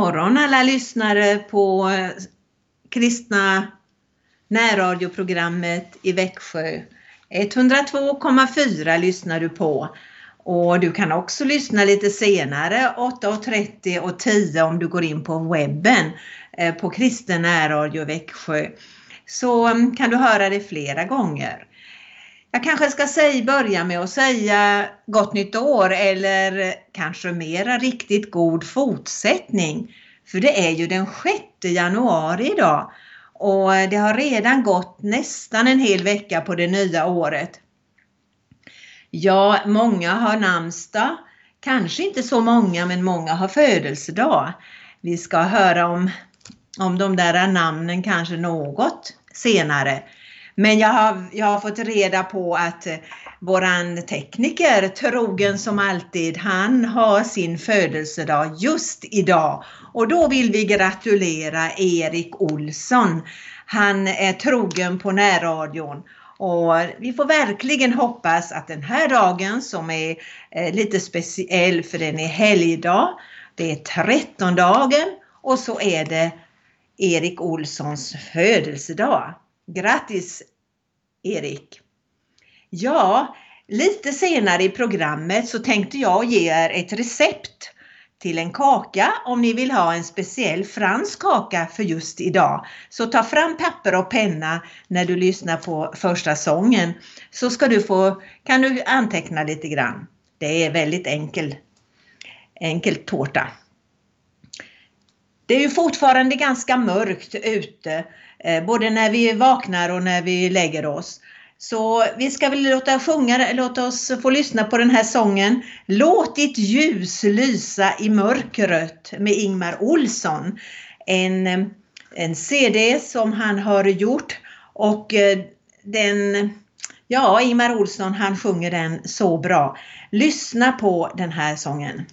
Morgon alla lyssnare på eh, kristna närradioprogrammet i Växjö. 102,4 lyssnar du på och du kan också lyssna lite senare 8.30 och 10 om du går in på webben eh, på kristen närradio Växjö. Så mm, kan du höra det flera gånger. Jag kanske ska säga, börja med att säga gott nytt år eller kanske mera riktigt god fortsättning. För det är ju den 6 januari idag och det har redan gått nästan en hel vecka på det nya året. Ja, många har namnsdag. Kanske inte så många, men många har födelsedag. Vi ska höra om, om de där namnen kanske något senare. Men jag har, jag har fått reda på att eh, våran tekniker, trogen som alltid, han har sin födelsedag just idag. Och då vill vi gratulera Erik Olsson. Han är trogen på närradion. Och vi får verkligen hoppas att den här dagen som är eh, lite speciell för den är helgdag. Det är trettondagen och så är det Erik Olssons födelsedag. Grattis Erik! Ja, lite senare i programmet så tänkte jag ge er ett recept till en kaka om ni vill ha en speciell fransk kaka för just idag. Så ta fram papper och penna när du lyssnar på första sången så ska du få, kan du anteckna lite grann. Det är väldigt enkel, enkel tårta. Det är ju fortfarande ganska mörkt ute Eh, både när vi vaknar och när vi lägger oss. Så vi ska väl låta sjunga, låta oss få lyssna på den här sången Låt ditt ljus lysa i mörkret med Ingmar Olsson. En, eh, en CD som han har gjort och eh, den, ja Ingmar Olsson han sjunger den så bra. Lyssna på den här sången.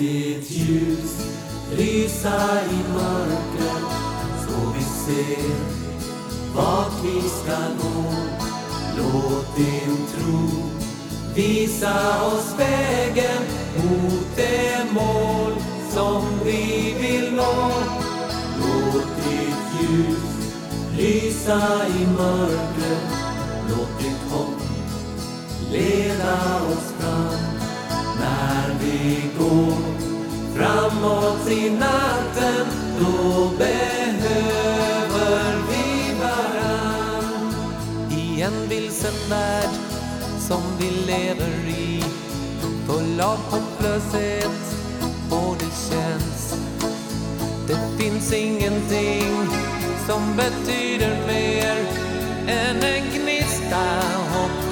Ditt ljus lysa i mörkret så vi ser vart vi ska gå. Låt din tro visa oss vägen mot det mål som vi vill nå. Låt ditt ljus lysa i mörkret. Låt ditt hopp leda oss fram när vi går framåt i natten då behöver vi varann. I en vilsen värld som vi lever i full av hopplöshet och det känns Det finns ingenting som betyder mer än en gnista hopp.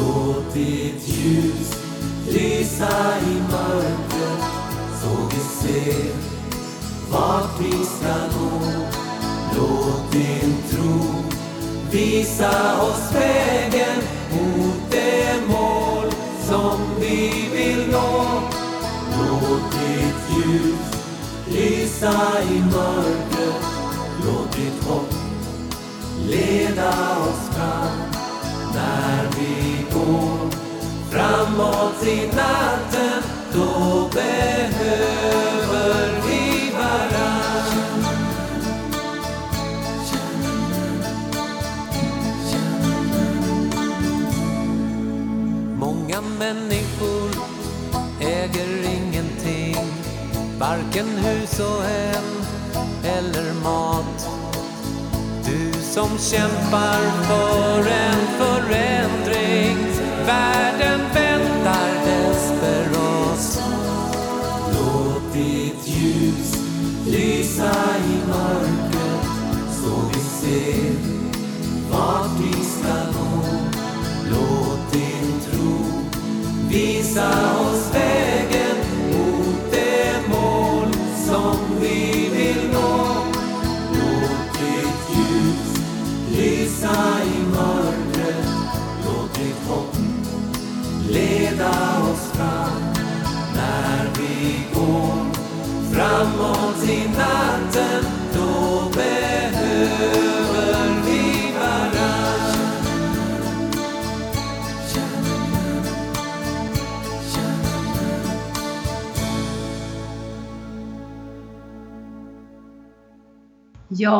Låt ditt ljus lysa i mörkret så vi ser vart vi ska gå. Låt din tro visa oss vägen mot det mål som vi vill nå. Låt ditt ljus lysa i mörkret. Låt ditt hopp leda oss när vi går. Framåt i natten då behöver vi varann. Många människor äger ingenting varken hus och hem eller mat som kämpar för en förändring. Världen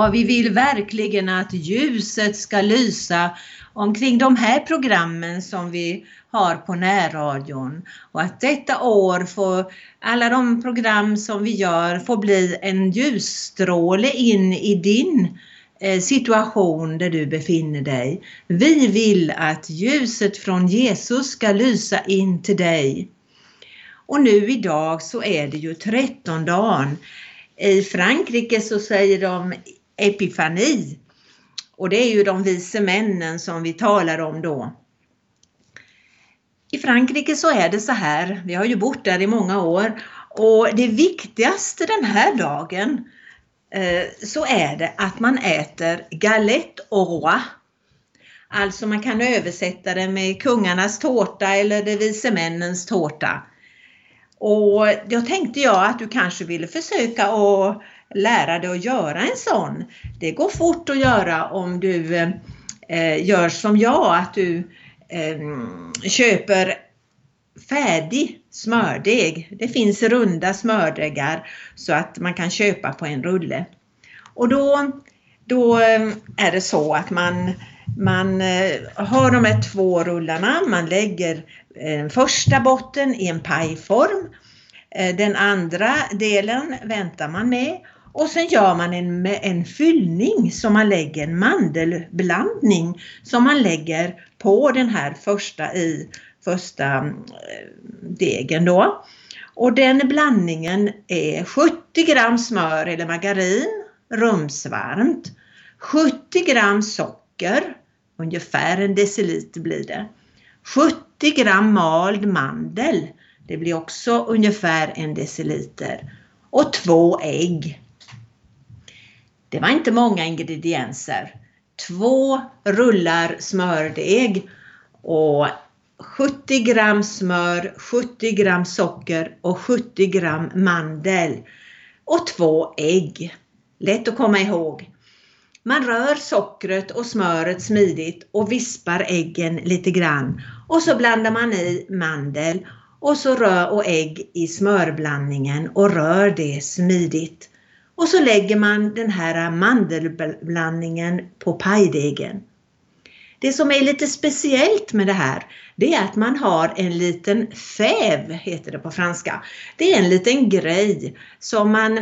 Ja, vi vill verkligen att ljuset ska lysa omkring de här programmen som vi har på närradion och att detta år får alla de program som vi gör får bli en ljusstråle in i din eh, situation där du befinner dig. Vi vill att ljuset från Jesus ska lysa in till dig. Och nu idag så är det ju trettondagen. I Frankrike så säger de epifani och det är ju de vise männen som vi talar om då. I Frankrike så är det så här, vi har ju bott där i många år och det viktigaste den här dagen eh, så är det att man äter galette au roi. Alltså man kan översätta det med kungarnas tårta eller de vise männens tårta. Och då tänkte jag att du kanske ville försöka att lära dig att göra en sån. Det går fort att göra om du eh, gör som jag, att du eh, köper färdig smördeg. Det finns runda smördegar så att man kan köpa på en rulle. Och då, då ehm, är det så att man, man eh, har de här två rullarna, man lägger den första botten i en pajform. Eh, den andra delen väntar man med och sen gör man en, en fyllning som man lägger, en mandelblandning som man lägger på den här första i första eh, degen då. Och den blandningen är 70 gram smör eller margarin, rumsvarmt, 70 gram socker, ungefär en deciliter blir det, 70 gram mald mandel, det blir också ungefär en deciliter, och två ägg. Det var inte många ingredienser. Två rullar smördeg och 70 gram smör, 70 gram socker och 70 gram mandel och två ägg. Lätt att komma ihåg. Man rör sockret och smöret smidigt och vispar äggen lite grann och så blandar man i mandel och så rör och ägg i smörblandningen och rör det smidigt. Och så lägger man den här mandelblandningen på pajdegen. Det som är lite speciellt med det här, det är att man har en liten fäv, heter det på franska. Det är en liten grej som man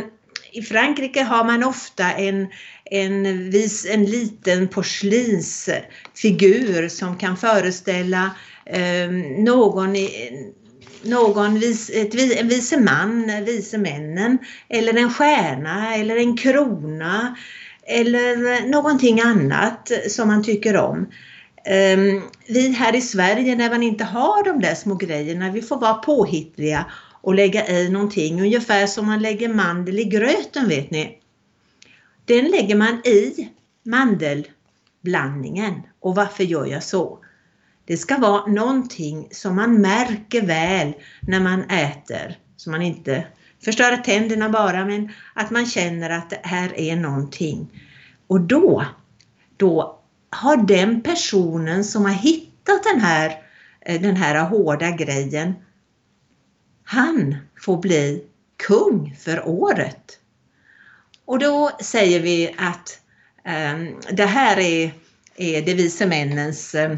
i Frankrike har man ofta en, en, vis, en liten porslinsfigur som kan föreställa eh, någon i, någon vis, ett, en vise man, vise männen, eller en stjärna eller en krona eller någonting annat som man tycker om. Um, vi här i Sverige när man inte har de där små grejerna, vi får vara påhittliga och lägga i någonting, ungefär som man lägger mandel i gröten vet ni. Den lägger man i mandelblandningen. Och varför gör jag så? Det ska vara någonting som man märker väl när man äter. Så man inte förstör tänderna bara men att man känner att det här är någonting. Och då, då har den personen som har hittat den här, eh, den här hårda grejen, han får bli kung för året. Och då säger vi att um, det här är, är de vise männens um,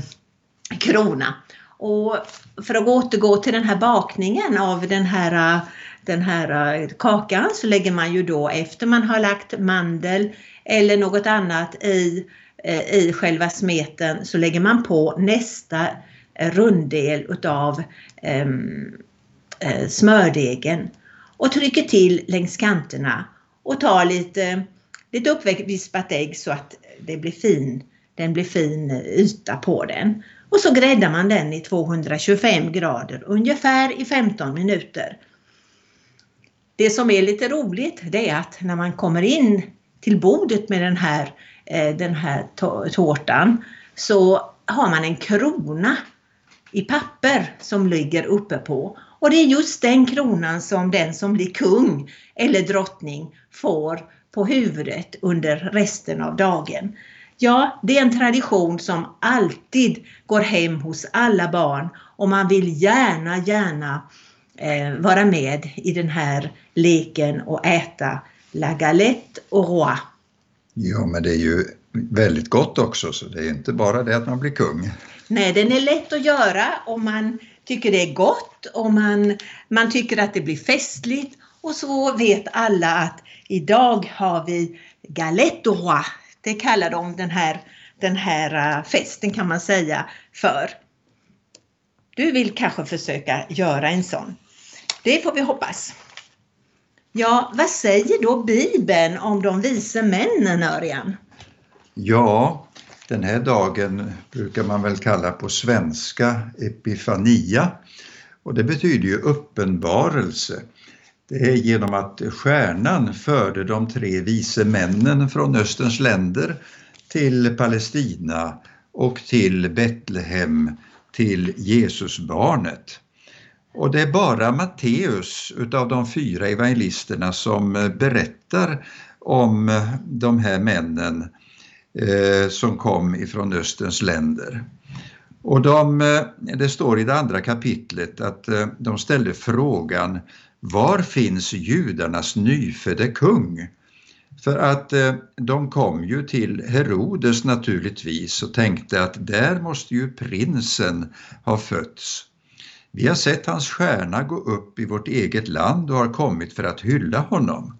krona. Och för att återgå till den här bakningen av den här, den här kakan så lägger man ju då efter man har lagt mandel eller något annat i, eh, i själva smeten så lägger man på nästa runddel utav um, smördegen och trycker till längs kanterna och tar lite, lite uppvispat ägg så att det blir fin, den blir fin yta på den. Och så gräddar man den i 225 grader ungefär i 15 minuter. Det som är lite roligt det är att när man kommer in till bordet med den här, eh, den här tårtan så har man en krona i papper som ligger uppe på. Och det är just den kronan som den som blir kung eller drottning får på huvudet under resten av dagen. Ja, det är en tradition som alltid går hem hos alla barn och man vill gärna, gärna eh, vara med i den här leken och äta la galette au roi. Ja, men det är ju väldigt gott också, så det är inte bara det att man blir kung. Nej, den är lätt att göra om man tycker det är gott och man, man tycker att det blir festligt. Och så vet alla att idag har vi galette au roi. Det kallar de den här, den här äh, festen kan man säga för. Du vill kanske försöka göra en sån. Det får vi hoppas. Ja, vad säger då Bibeln om de vise männen, Örjan? Ja, den här dagen brukar man väl kalla på svenska Epifania och det betyder ju uppenbarelse. Det är genom att stjärnan förde de tre vise männen från Österns länder till Palestina och till Betlehem, till Jesusbarnet. Och det är bara Matteus utav de fyra evangelisterna som berättar om de här männen eh, som kom ifrån Österns länder. Och de, eh, det står i det andra kapitlet att eh, de ställde frågan var finns judarnas nyfödde kung? För att eh, de kom ju till Herodes naturligtvis och tänkte att där måste ju prinsen ha fötts. Vi har sett hans stjärna gå upp i vårt eget land och har kommit för att hylla honom.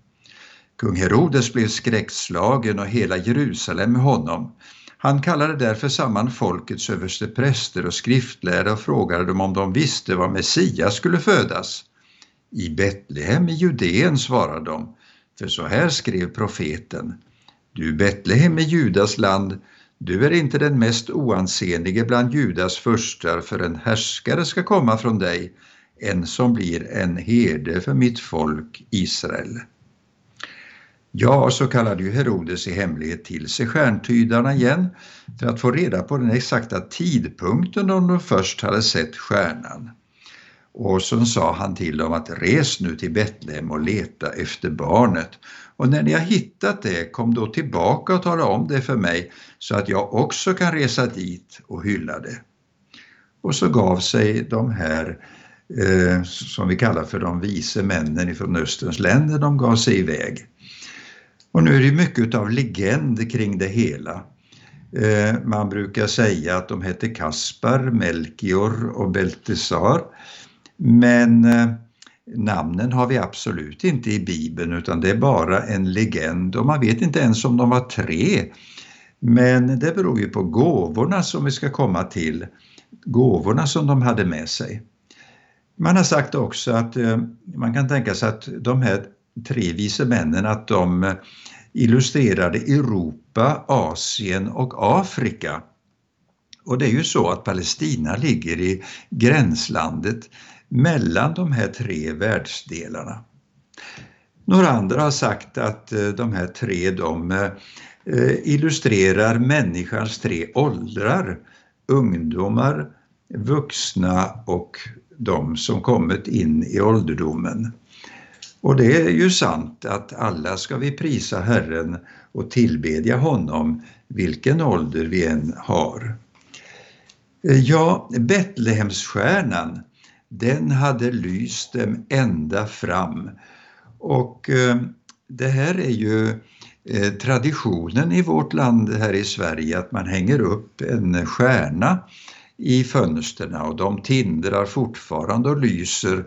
Kung Herodes blev skräckslagen och hela Jerusalem med honom. Han kallade därför samman folkets överstepräster och skriftlärare och frågade dem om de visste var Messias skulle födas. I Betlehem i Judeen svarade de, för så här skrev profeten. Du Betlehem i Judas land, du är inte den mest oansenlige bland Judas förstar för en härskare ska komma från dig, en som blir en herde för mitt folk Israel. Ja, så kallade ju Herodes i hemlighet till sig stjärntydarna igen för att få reda på den exakta tidpunkten då de först hade sett stjärnan. Och så sa han till dem att res nu till Betlehem och leta efter barnet. Och när ni har hittat det, kom då tillbaka och tala om det för mig så att jag också kan resa dit och hylla det. Och så gav sig de här eh, som vi kallar för de vise männen ifrån Österns länder, de gav sig iväg. Och nu är det mycket av legend kring det hela. Eh, man brukar säga att de hette Kaspar, Melchior och Beltesar. Men eh, namnen har vi absolut inte i Bibeln utan det är bara en legend och man vet inte ens om de var tre. Men det beror ju på gåvorna som vi ska komma till, gåvorna som de hade med sig. Man har sagt också att eh, man kan tänka sig att de här tre vise männen att de eh, illustrerade Europa, Asien och Afrika. Och det är ju så att Palestina ligger i gränslandet mellan de här tre världsdelarna. Några andra har sagt att eh, de här tre de eh, illustrerar människans tre åldrar, ungdomar, vuxna och de som kommit in i ålderdomen. Och det är ju sant att alla ska vi prisa Herren och tillbedja honom vilken ålder vi än har. Eh, ja, Betlehemsstjärnan, den hade lyst dem ända fram. Och eh, det här är ju eh, traditionen i vårt land här i Sverige att man hänger upp en stjärna i fönstren och de tindrar fortfarande och lyser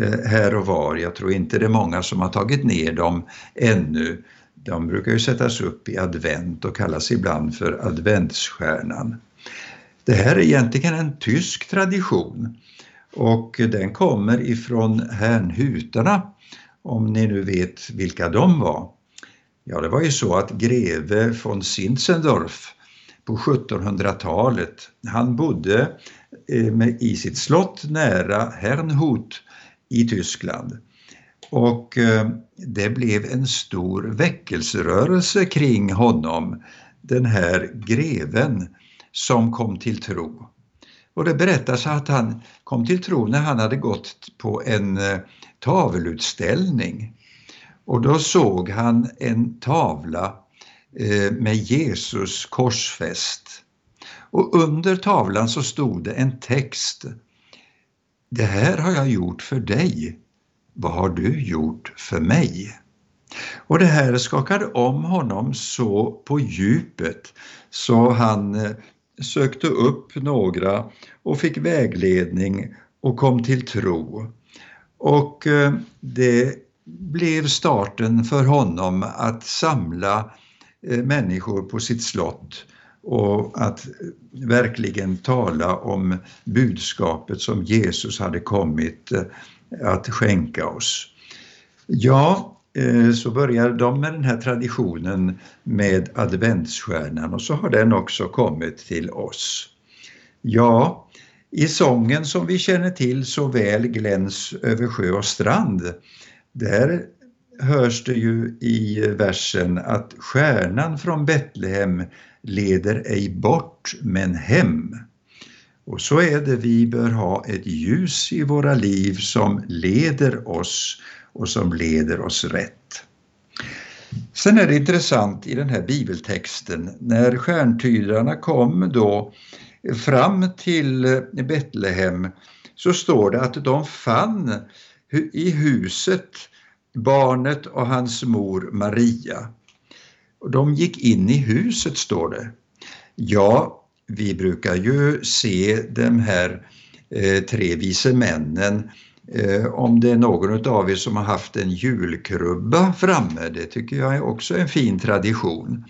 eh, här och var. Jag tror inte det är många som har tagit ner dem ännu. De brukar ju sättas upp i advent och kallas ibland för adventsstjärnan. Det här är egentligen en tysk tradition och den kommer ifrån Hernhutarna, om ni nu vet vilka de var. Ja, det var ju så att greve von Zinzendorf på 1700-talet, han bodde eh, i sitt slott nära Hernhut i Tyskland. Och eh, det blev en stor väckelserörelse kring honom, den här greven som kom till tro. Och det berättas att han kom till tro när han hade gått på en eh, tavelutställning. Och då såg han en tavla eh, med Jesus korsfäst. Och under tavlan så stod det en text det här har jag gjort för dig. Vad har du gjort för mig? Och det här skakade om honom så på djupet så han eh, sökte upp några och fick vägledning och kom till tro. Och eh, det blev starten för honom att samla eh, människor på sitt slott och att eh, verkligen tala om budskapet som Jesus hade kommit att skänka oss. Ja, Eh, så började de med den här traditionen med adventsstjärnan och så har den också kommit till oss. Ja, i sången som vi känner till så väl Gläns över sjö och strand, där hörs det ju i versen att stjärnan från Betlehem leder ej bort men hem. Och så är det vi bör ha ett ljus i våra liv som leder oss och som leder oss rätt. Sen är det intressant i den här bibeltexten när stjärntydarna kom då fram till Betlehem så står det att de fann i huset barnet och hans mor Maria. De gick in i huset står det. Ja, vi brukar ju se de här eh, tre vise männen Eh, om det är någon av er som har haft en julkrubba framme, det tycker jag är också en fin tradition.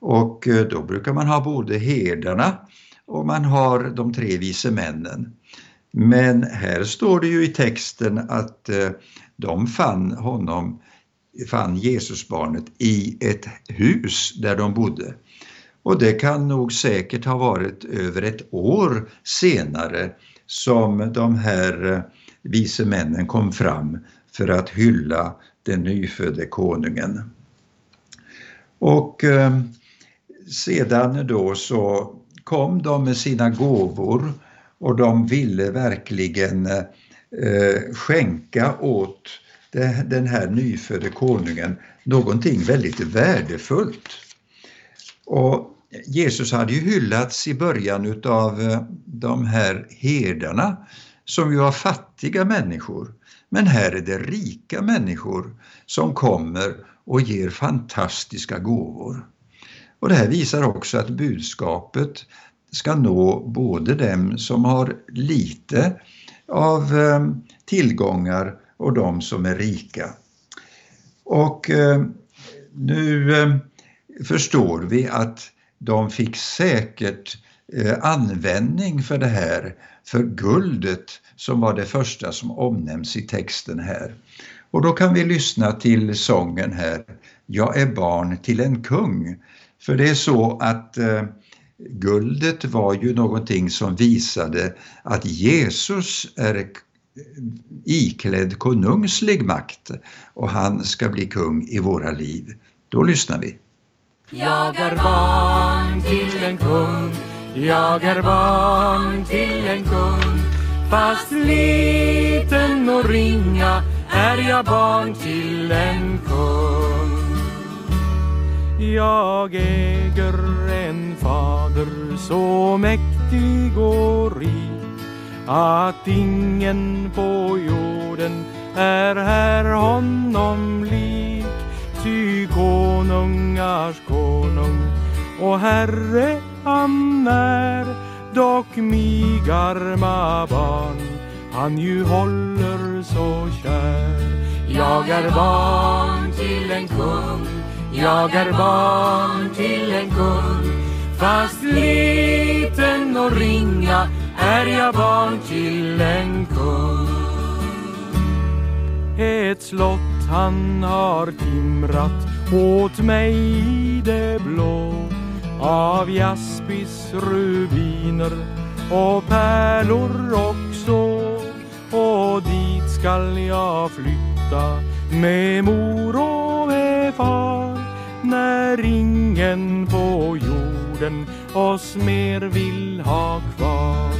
Och eh, då brukar man ha både herdarna och man har de tre vise männen. Men här står det ju i texten att eh, de fann honom, fann Jesusbarnet i ett hus där de bodde. Och det kan nog säkert ha varit över ett år senare som de här eh, vise männen kom fram för att hylla den nyfödde konungen. Och eh, sedan då så kom de med sina gåvor och de ville verkligen eh, skänka åt det, den här nyfödde konungen någonting väldigt värdefullt. Och Jesus hade ju hyllats i början utav eh, de här herdarna som ju var fattiga människor. Men här är det rika människor som kommer och ger fantastiska gåvor. Och det här visar också att budskapet ska nå både dem som har lite av eh, tillgångar och de som är rika. Och eh, nu eh, förstår vi att de fick säkert användning för det här för guldet som var det första som omnämns i texten här. Och då kan vi lyssna till sången här, Jag är barn till en kung. För det är så att eh, guldet var ju någonting som visade att Jesus är eh, iklädd konungslig makt och han ska bli kung i våra liv. Då lyssnar vi. Jag är barn till en kung jag är barn till en kung Fast liten och ringa är jag barn till en kung. Jag äger en fader så mäktig och rik att ingen på jorden är här honom lik. Ty konungars konung och herre han är dock mig arma barn. Han ju håller så kär. Jag är barn till en kung. Jag är barn till en kung. Fast liten och ringa är jag barn till en kung. Ett slott han har timrat åt mig i det blå av jaspis, rubiner och pärlor också. Och dit skall jag flytta med mor och med far när ingen på jorden oss mer vill ha kvar.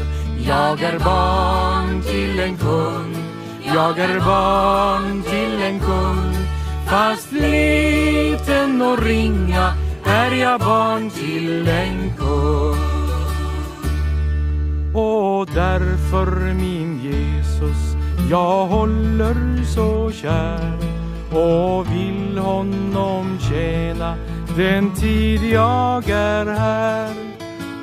Jag är barn till en kung Jag är barn till en kung. Fast liten och ringa är jag barn till en kung. Och därför min Jesus jag håller så kär och vill honom tjäna den tid jag är här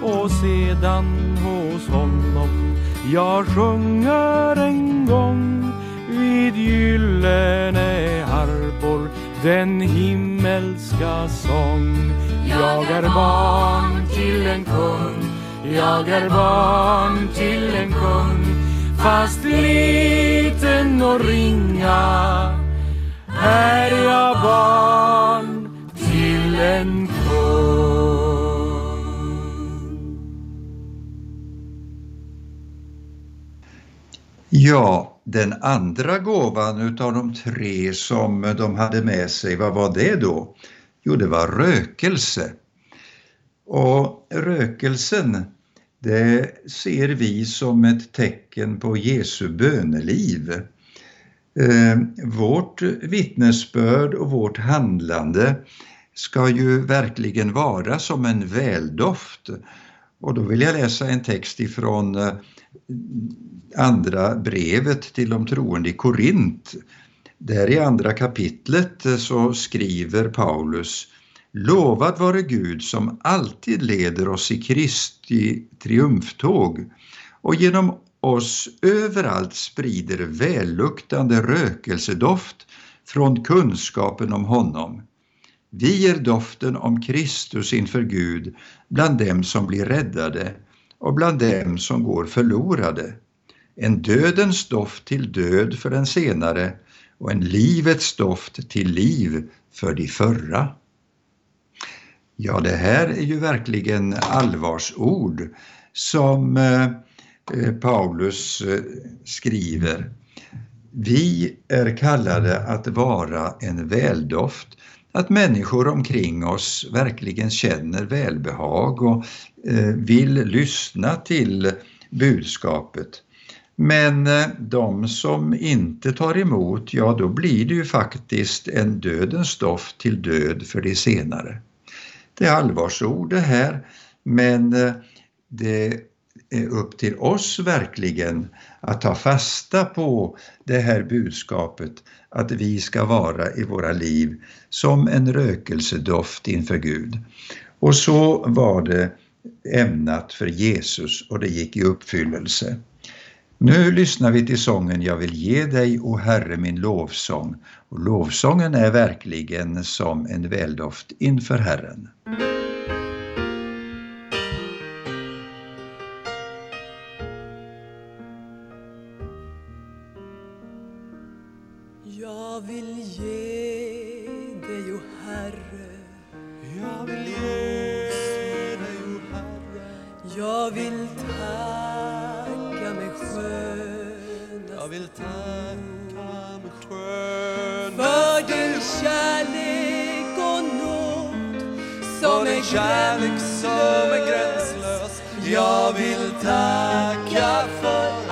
och sedan hos honom jag sjunger en gång vid gyllene harpor den himmel himmelska sång. Jag är barn till en kung, jag är barn till en kung, fast liten och ringa är jag barn till en Ja, den andra gåvan utav de tre som de hade med sig, vad var det då? Jo, det var rökelse. Och rökelsen, det ser vi som ett tecken på Jesu böneliv. Eh, vårt vittnesbörd och vårt handlande ska ju verkligen vara som en väldoft. Och då vill jag läsa en text ifrån eh, andra brevet till de troende i Korint. Där i andra kapitlet eh, så skriver Paulus Lovad vare Gud som alltid leder oss i Kristi triumftåg och genom oss överallt sprider välluktande rökelsedoft från kunskapen om honom. Vi ger doften om Kristus inför Gud bland dem som blir räddade och bland dem som går förlorade. En dödens doft till död för den senare och en livets doft till liv för de förra. Ja, det här är ju verkligen allvarsord som eh, eh, Paulus eh, skriver. Vi är kallade att vara en väldoft, att människor omkring oss verkligen känner välbehag och eh, vill lyssna till budskapet. Men eh, de som inte tar emot, ja då blir det ju faktiskt en dödens doft till död för de senare. Det är allvarsord det här, men eh, det upp till oss verkligen att ta fasta på det här budskapet att vi ska vara i våra liv som en rökelsedoft inför Gud. Och så var det ämnat för Jesus och det gick i uppfyllelse. Nu lyssnar vi till sången Jag vill ge dig, o Herre, min lovsång. Och lovsången är verkligen som en väldoft inför Herren. Jag vill ge dig, o Herre. Jag vill ge dig, o Herre. Jag vill tacka med sköna Jag vill tacka med skön. För din kärlek och nåd som För är din kärlek som är gränslös. Jag vill tacka för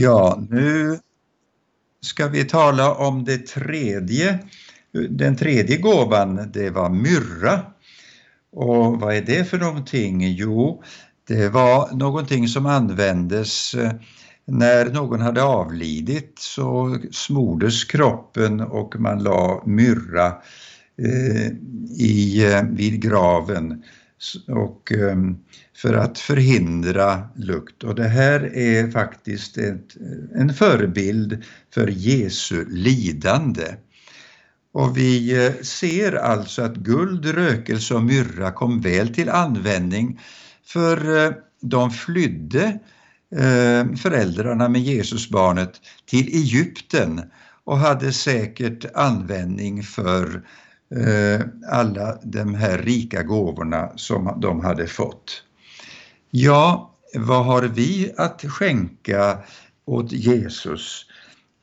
Ja, nu ska vi tala om det tredje. Den tredje gåvan, det var myrra. Och vad är det för någonting? Jo, det var någonting som användes eh, när någon hade avlidit så smordes kroppen och man la myrra eh, i, eh, vid graven och, ehm, för att förhindra lukt. Och det här är faktiskt ett, en förebild för Jesu lidande. Och vi eh, ser alltså att guld, rökelse och myrra kom väl till användning för eh, de flydde ehm, föräldrarna med Jesusbarnet till Egypten och hade säkert användning för Eh, alla de här rika gåvorna som de hade fått. Ja, vad har vi att skänka åt Jesus?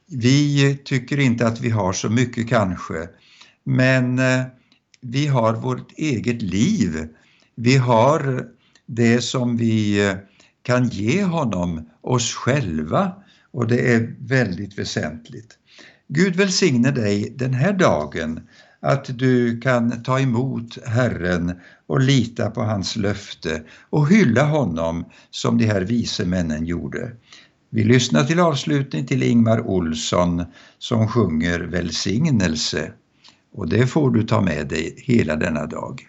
Vi tycker inte att vi har så mycket kanske, men eh, vi har vårt eget liv. Vi har det som vi eh, kan ge honom, oss själva och det är väldigt väsentligt. Gud välsigne dig den här dagen att du kan ta emot Herren och lita på hans löfte och hylla honom som de här vise männen gjorde. Vi lyssnar till avslutning till Ingmar Olsson som sjunger Välsignelse och det får du ta med dig hela denna dag.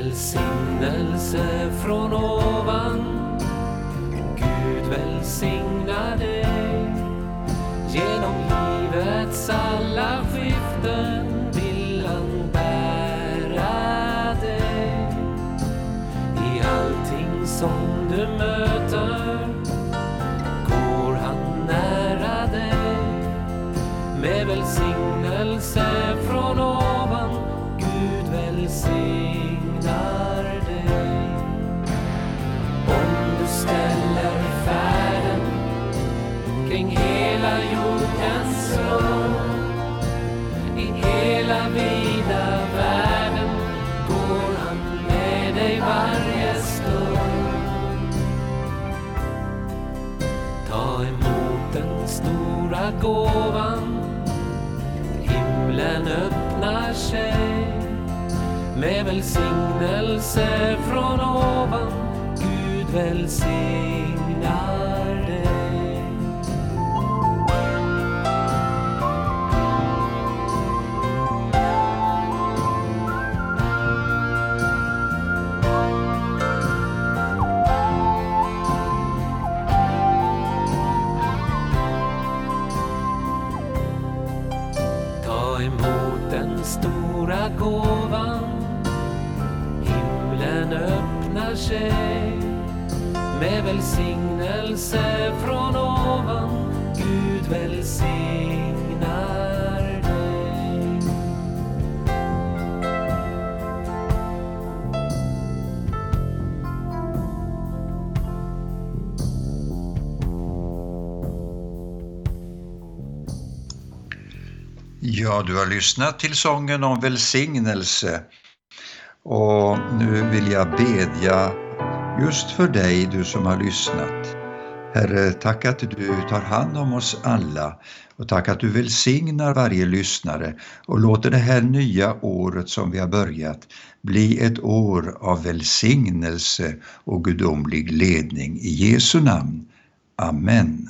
Välsignelse från ovan. Gud välsigna dig genom livets alla skiften välsignelse från ovan. Gud välsignar dig. Ta emot den stora gåvan. Öppnar sig med välsignelse från ovan. Gud välsignar dig. Ja, du har lyssnat till sången om välsignelse och nu vill jag bedja just för dig, du som har lyssnat. Herre, tack att du tar hand om oss alla och tack att du välsignar varje lyssnare och låter det här nya året som vi har börjat bli ett år av välsignelse och gudomlig ledning. I Jesu namn. Amen.